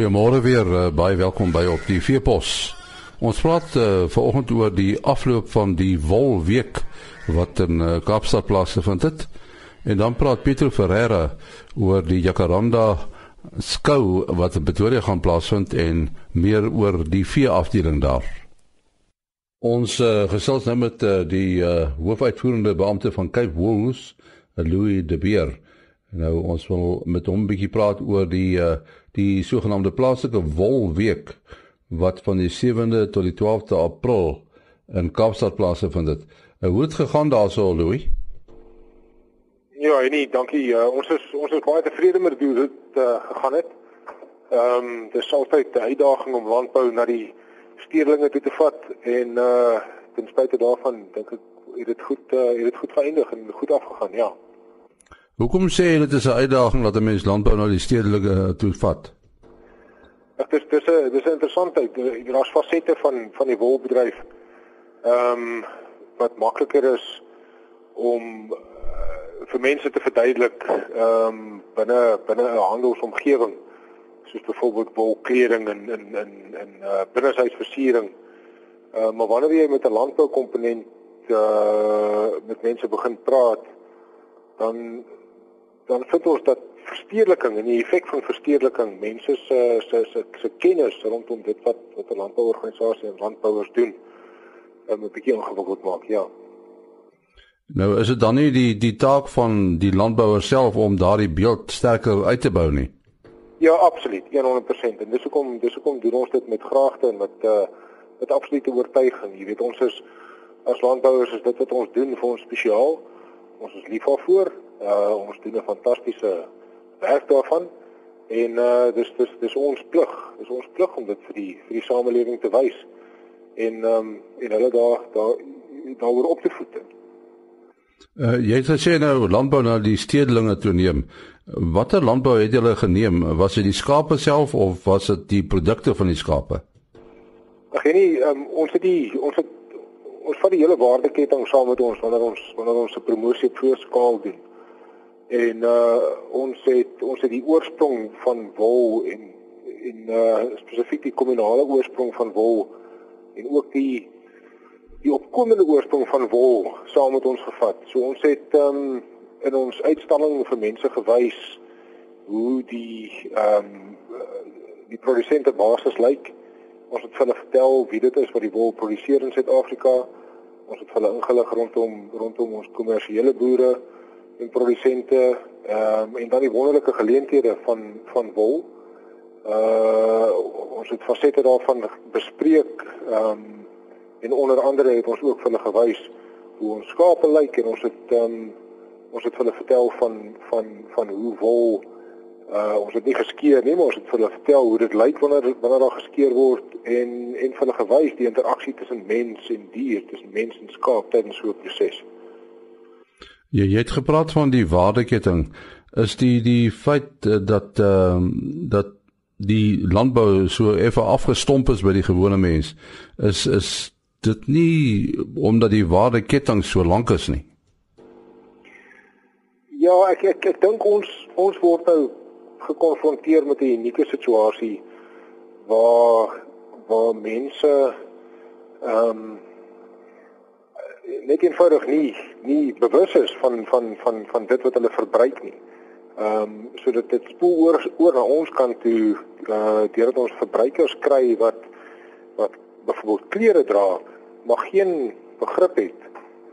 Goeiemôre weer, uh, baie welkom by op die Veepos. Ons praat uh, vanoggend oor die afloop van die wolweek wat in uh, Kaapstad plaasgevind het. En dan praat Pieter Ferreira oor die Jacaranda skou wat in Pretoria gaan plaasvind en meer oor die veeafdeling daar. Ons uh, gesels nou met uh, die uh, hoofuitvoerende beampte van Cape Wool's, Louis De Beer. Nou ons wil met hom 'n bietjie praat oor die uh, die sogenaamde plaaslike wolweek wat van die 7de tot die 12de April in Kaapstad plaasgevind het. Uh, hoe het gegaan daarso Louis? Ja, nee, dankie. Uh, ons is ons is baie tevrede met hoe dit uh, gegaan het. Ehm um, dis altyd 'n uitdaging om landbou na die stedelinge toe te vat en uh ten spyte daarvan dink ek het dit goed uh, het dit goed geëindig en goed afgegaan, ja. Hoekom sê jy dit is 'n uitdaging dat 'n mens landbou na die stedelike toe vat? Dit is dis 'n dis 'n interessantheid. Daar's fasette van van die wolbedryf. Ehm um, wat makliker is om uh, vir mense te verduidelik ehm um, binne binne 'n handelsomgewing soos byvoorbeeld wolkleding en in in in uh, binneshuisversiering. Uh, maar wanneer jy met 'n landboukomponent uh met mense begin praat, dan dan vind ons dat verstedeliking en die effek van verstedeliking mense se se se se kennis rondom dit wat wat 'n landbouorganisasie en landbouers doen, um, 'n bietjie ingewikkeld maak, ja. Nou is dit dan nie die die taak van die landbouer self om daardie beeld sterker uit te bou nie. Ja, absoluut, 100%. En dis hoekom dis hoekom doen ons dit met graagte en met uh met absolute oortuiging. Jy weet, ons is as landbouers is dit wat ons doen vir ons spesiaal. Ons is lief daarvoor. Uh ons doen 'n fantastiese werk daarvan. En uh dis dis dis ons plig. Dis ons plig om dit vir die vir die samelewing te wys. En ehm um, en hulle daar daar daaroor op te voed. Uh jy het gesê nou landbou na die stedelinge toe neem. Watter landbou het julle geneem? Was dit die skape self of was dit die produkte van die skape? Ag nee, um, ons het die ons het ons vat die hele waardeketting saam met ons wanneer ons wanneer ons 'n promosie op voorskaal doen. En uh ons het ons het die oorsprong van wol en en uh spesifiek die kommunale oorsprong van wol en ook die die opkomende oorsprong van wol saam met ons gevat. So ons het um in ons uitstalling vir mense gewys hoe die ehm um, die produsente basis lyk. Ons het hulle vertel wie dit is wat die wol produseer in Suid-Afrika. Ons het hulle ingelig rondom rondom ons kommersiële boere en produsente ehm um, en dan die wonderlike geleenthede van van wol. Uh ons het fasette daarvan bespreek ehm um, en onder andere het ons ook vir hulle gewys hoe ons skape lyk en ons het ehm um, ons het hulle vertel van van van hoe wol uh ons het nie geskeer nie, maar ons het hulle vertel hoe dit lyk wanneer wanneer daar geskeer word en en hulle gewys die interaksie tussen mens en dier, tussen mens en skaap tydens so 'n proses. Ja, jy het gepraat van die waardeketting. Is die die feit uh, dat ehm uh, dat die landbou so effe afgestomp is by die gewone mens is is dit nie omdat die waardeketting so lank is nie. Ja, ek ek ek dink ons ons word nou gekonfronteer met 'n unieke situasie waar waar mense ehm um, net eenvoudig nie nie bewus is van van van van dit wat hulle verbruik nie. Ehm um, sodat dit spoel oor oor na ons kant toe uh deurdat ons verbruikers kry wat wat byvoorbeeld klere dra, maar geen begrip het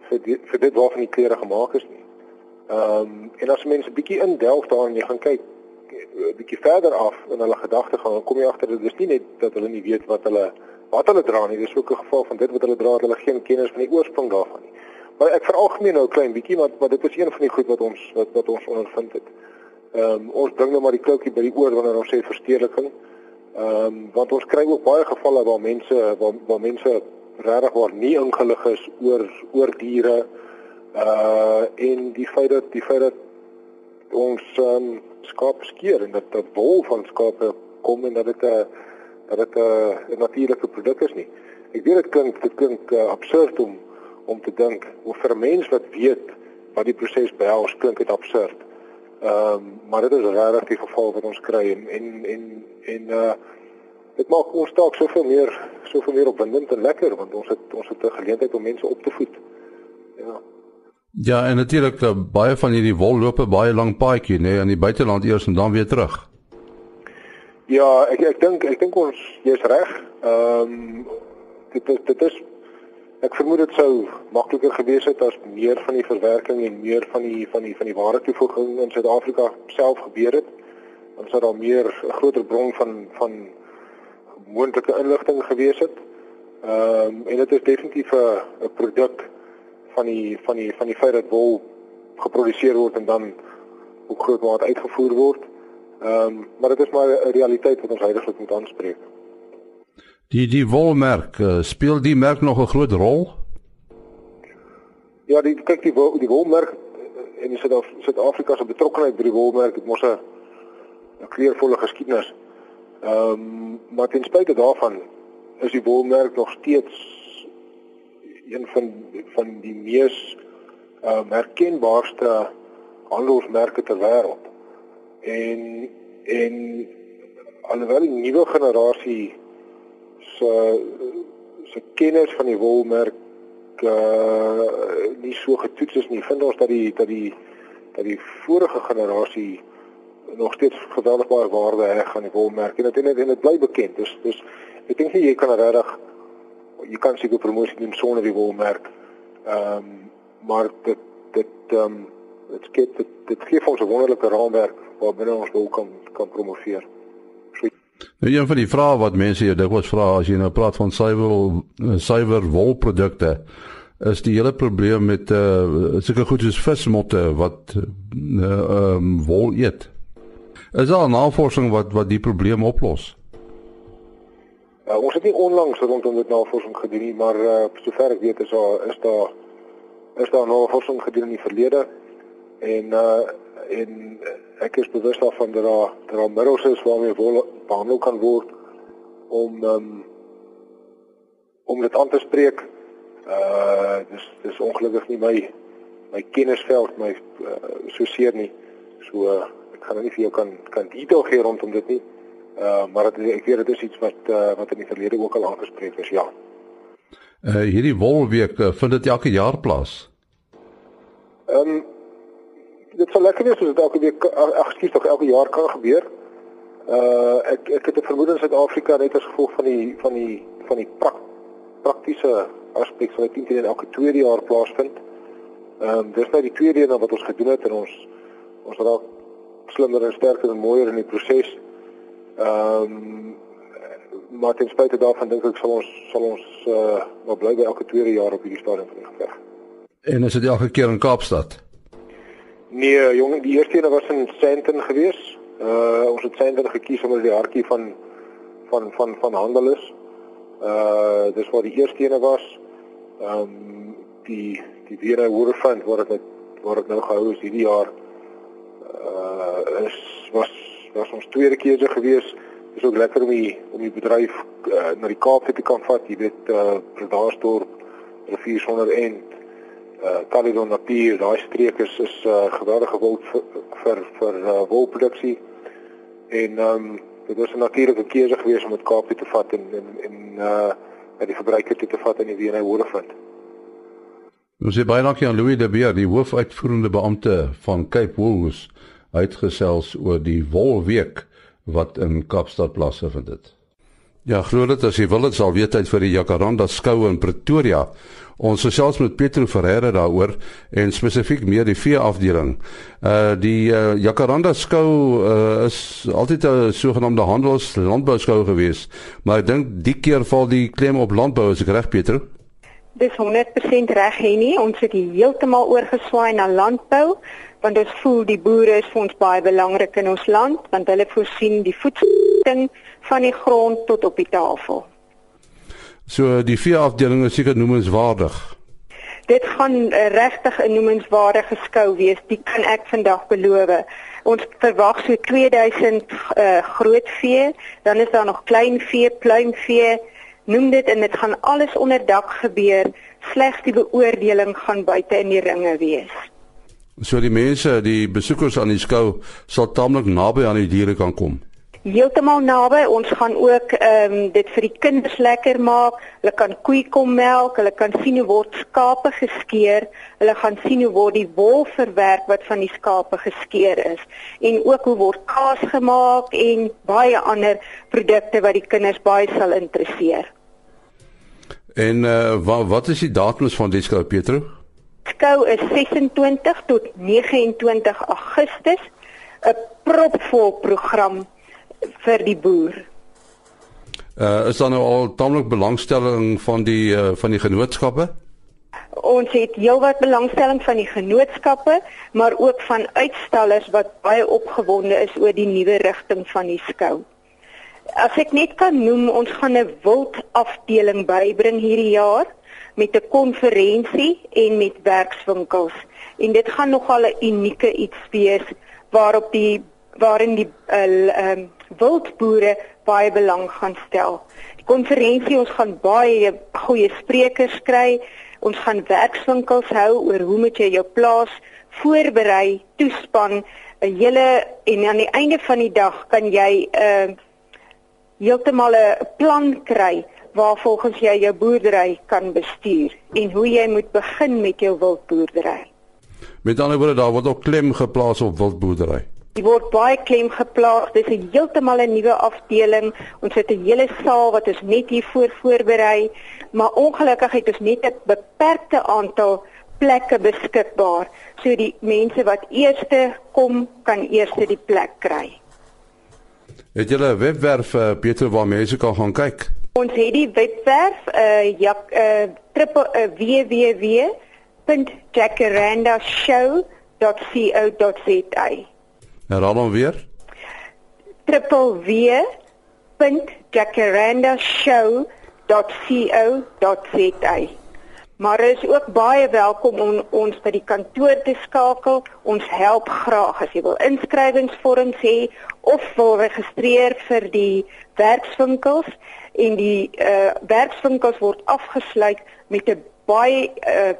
vir die, vir dit waarvan die klere gemaak is nie. Ehm um, en as mense bietjie indelf daarin jy gaan kyk eh, bietjie verder af in hulle gedagte gaan, kom jy agter dit is nie net dat hulle nie weet wat hulle wat hulle dra nie, dis ook 'n geval van dit wat hulle dra, hulle geen kennis van die oorsprong daarvan nie. Maar ek veralgemeen nou 'n klein bietjie want maar dit is een van die goed wat ons wat wat ons ondervind het. Ehm um, ons bring nou maar die kloutjie by die oor wanneer ons sê verstedeliking. Ehm um, want ons kry ook baie gevalle waar mense waar, waar mense regtig waar nie ingelig is oor oor diere uh en die feit dat die feit dat ons um, skaap skeer en dat die wol van skape kom en dat dit 'n dat dit 'n natuurlike produk is nie. Ek weet dit klink dit klink uh, absurd om om te dink hoe vir 'n mens wat weet wat die proses behels klink dit absurd. Ehm um, maar dit is regtig die geval wat ons kry en en en en uh dit maak ons dalk soveel meer soveel meer opwindend en lekker want ons het ons het 'n geleentheid om mense op te voed. Ja. Ja, en natuurlik uh, baie van hierdie wol loop 'n baie lang paadjie, nê, nee, in die buiteland eers en dan weer terug. Ja, ek ek dink ek dink ons jy's reg. Ehm um, dit is dit is ek vermoed dit sou makliker gewees het as meer van die verwerking en meer van die van die van die ware toevoeging in Suid-Afrika self gebeur het. Dan sou daar meer 'n groter bron van van moontlike inligting gewees het. Ehm um, en dit is definitief 'n 'n produk van die van die van die feit dat wol geproduseer word en dan op groot mate uitgevoer word. Ehm um, maar dit is maar 'n realiteit wat ons heidaglik moet aanspreek. Die die wolmerk uh, speel die merk nog 'n groot rol? Ja, die kyk die wol, die wolmerk eh, en die Suid-Afrika se betrokkeheid by die wolmerk het mos 'n 'n kleurvolle geskiedenis. Ehm um, maar ten spyte daarvan is die wolmerk nog steeds een van van die mees uh, herkenbaarste handelsmerke ter wêreld. En en alhoewel die nuwe generasie se se kennis van die wolmerk uh nie so getoets is nie, vind ons dat die dat die dat die vorige generasie nog steeds geweldig baie waarde heg aan die wolmerk en dit en dit bly bekend. Dus dus ek dink jy kan regtig jy kan seker promosie doen sonder die wolmerk. Ehm um, maar dit dit ehm um, dit skep dit, dit gee ons 'n wonderlike raamwerk waarbinne ons wol kan kan promoveer. Nou een van die vrae wat mense jou dikwels vra as jy nou praat van suiwer suiwer wolprodukte is die hele probleem met uh sulke goed soos vismotte wat uh, um, wol eet. Is daar navorsing wat wat die probleem oplos? Uh, ons het nie onlangs rondom dit navorsing gedoen nie, maar uh, sover ek weet is daar is daar is daar navorsing gedoen in die verlede en uh en ek is bewus daarvan dat daar dat daar middels is waarmee wol behandel kan word om um, om dit aan te spreek. Uh dis dis ongelukkig nie my my kennisveld my uh, so seer nie. So uh, ek gaan nou nie vir jou kan kan detail gee rondom dit nie. Uh, maar het, ek weet dit is iets wat uh, wat in die verlede ook al aangespreek is, ja. Uh hierdie wolweek uh, vind dit elke jaar plaas. Ehm um, dit sal lekker wees as dit elke week ag skuis tog elke jaar kan gebeur. Uh ek ek het 'n vermoede in Suid-Afrika net as gevolg van die van die van die prak, praktiese aspek van dit in elke tweede jaar plaasvind. Ehm um, dis nou die tweede een wat ons gedoen het en ons ons raak slimmer en sterker en mooier in die proses. Ehm um, maar ten spyte daarvan dink ek sal ons sal ons uh maar bly by elke tweede jaar op hierdie stadium van die geveg. En is dit elke keer in Kaapstad? Nee, jong, die eerste een was in Sandton gewees. Uh ons het Sandton gekies omdat die hartjie van van van van handel is. Uh dis waar die eerste een was. Ehm um, die die weer Waterfront word dit word dit nou gehou is hierdie jaar. Uh is was was ons tweede keer se gewees. Dit is ook lekker om die om die bedryf uh, na die Kaap te kan vat. Jy weet uh Bredasdorp, Rivier sonder end, uh Caledon Napier, daai streek is is uh geweldige wild vir vir, vir uh, wolproduksie. En ehm um, dit was 'n natuurlike keuse gewees om dit Kaap te vat en en en uh by die verbruiker te, te vat in die WNA Waterfront. Ons sê baie dankie aan Louis de Beer, die hoofuitvoerende beampte van Cape Woolworths uitgesels oor die wolweek wat in Kaapstad plaasvind dit. Ja, glo dit as jy wil dit sal weet tyd vir die Jacaranda skou in Pretoria. Ons gesels met Pietro Ferreira daaroor en spesifiek meer die vee afdeling. Uh die uh, Jacaranda skou uh, is altyd 'n sogenaamde handels landbou skou gewees, maar ek dink die keer val die klem op landbou as ek reg Pietro. Dis 100% reg hier nie. Ons het heeltemal oorgeswaai na landbou want ons voel die boere is vir ons baie belangrik in ons land want hulle voorsien die voedsel van die grond tot op die tafel. So die vier afdelings is seker noemenswaardig. Dit gaan uh, regtig 'n noemenswaardige skou wees, dit kan ek vandag beloof. Ons verwag so 2000 uh, groot vee, dan is daar nog klein vee, pluimvee, noem dit en dit gaan alles onder dak gebeur. Slegs die beoordeling gaan buite in die ringe wees. So die mense, die besoekers aan die skou sal taamlik naby aan die diere kan kom heeltemal naby. Ons gaan ook ehm um, dit vir die kinders lekker maak. Hulle kan koei kom melk, hulle kan sien hoe word skape geskeer, hulle gaan sien hoe word die wol verwerk wat van die skape geskeer is en ook hoe word kaas gemaak en baie ander produkte wat die kinders baie sal interesseer. En uh, eh, wat wat is die datums van die skou Pietro? Skou is 26 tot 29 Augustus. 'n propvol program vir die boer. Uh is daar nou al tamelik belangstelling van die uh, van die genootskappe? Ons het heelwat belangstelling van die genootskappe, maar ook van uitstallers wat baie opgewonde is oor die nuwe rigting van die skou. As ek net kan noem, ons gaan 'n wild afdeling bybring hierdie jaar met 'n konferensie en met werkswinkels. En dit gaan nogal 'n unieke iets wees waarop die waarin die uh, um, wildboere baie belang gaan stel. Die konferensie ons gaan baie goeie sprekers kry. Ons gaan werkswinkels hou oor hoe moet jy jou plaas voorberei, toespan, 'n hele en aan die einde van die dag kan jy 'n uh, heeltemal 'n plan kry waar volgens jy jou boerdery kan bestuur en hoe jy moet begin met jou wildboerdery. Met ander woorde daar word ook klem geplaas op wildboerdery. Die word baie klem geplaas. Dis 'n heeltemal 'n nuwe afdeling. Ons het 'n hele saal wat ons net hiervoor voorberei, maar ongelukkig het ons net 'n beperkte aantal plekke beskikbaar. So die mense wat eerste kom, kan eerste die plek kry. Het julle 'n webwerf uh, Pieter waar mense kan gaan kyk? Ons het die webwerf uh ja uh, triple uh, www.jackarandashow.co.za Herhaal hom weer. www.jacarandashow.co.za Maar is ook baie welkom om ons by die kantoor te skakel. Ons help graag as jy wil inskrywingsvorms hê of wil registreer vir die werkswinkels en die uh werkswinkels word afgesluit met 'n baie uh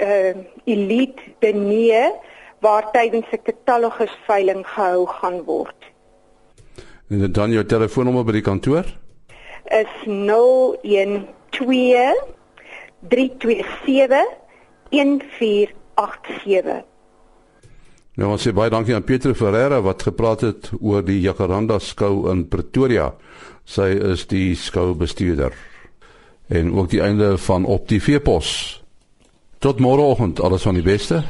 uh elite diner waar tydens 'n katalogus veiling gehou gaan word. En dan jou telefoonnommer by die kantoor? Is 012 327 1487. Nou ons sê baie dankie aan Pieter Ferreira wat gepraat het oor die Jacaranda skou in Pretoria. Sy is die skoubestuurder. En ook die einde van op die veepos. Tot môreoggend, alles van die beste.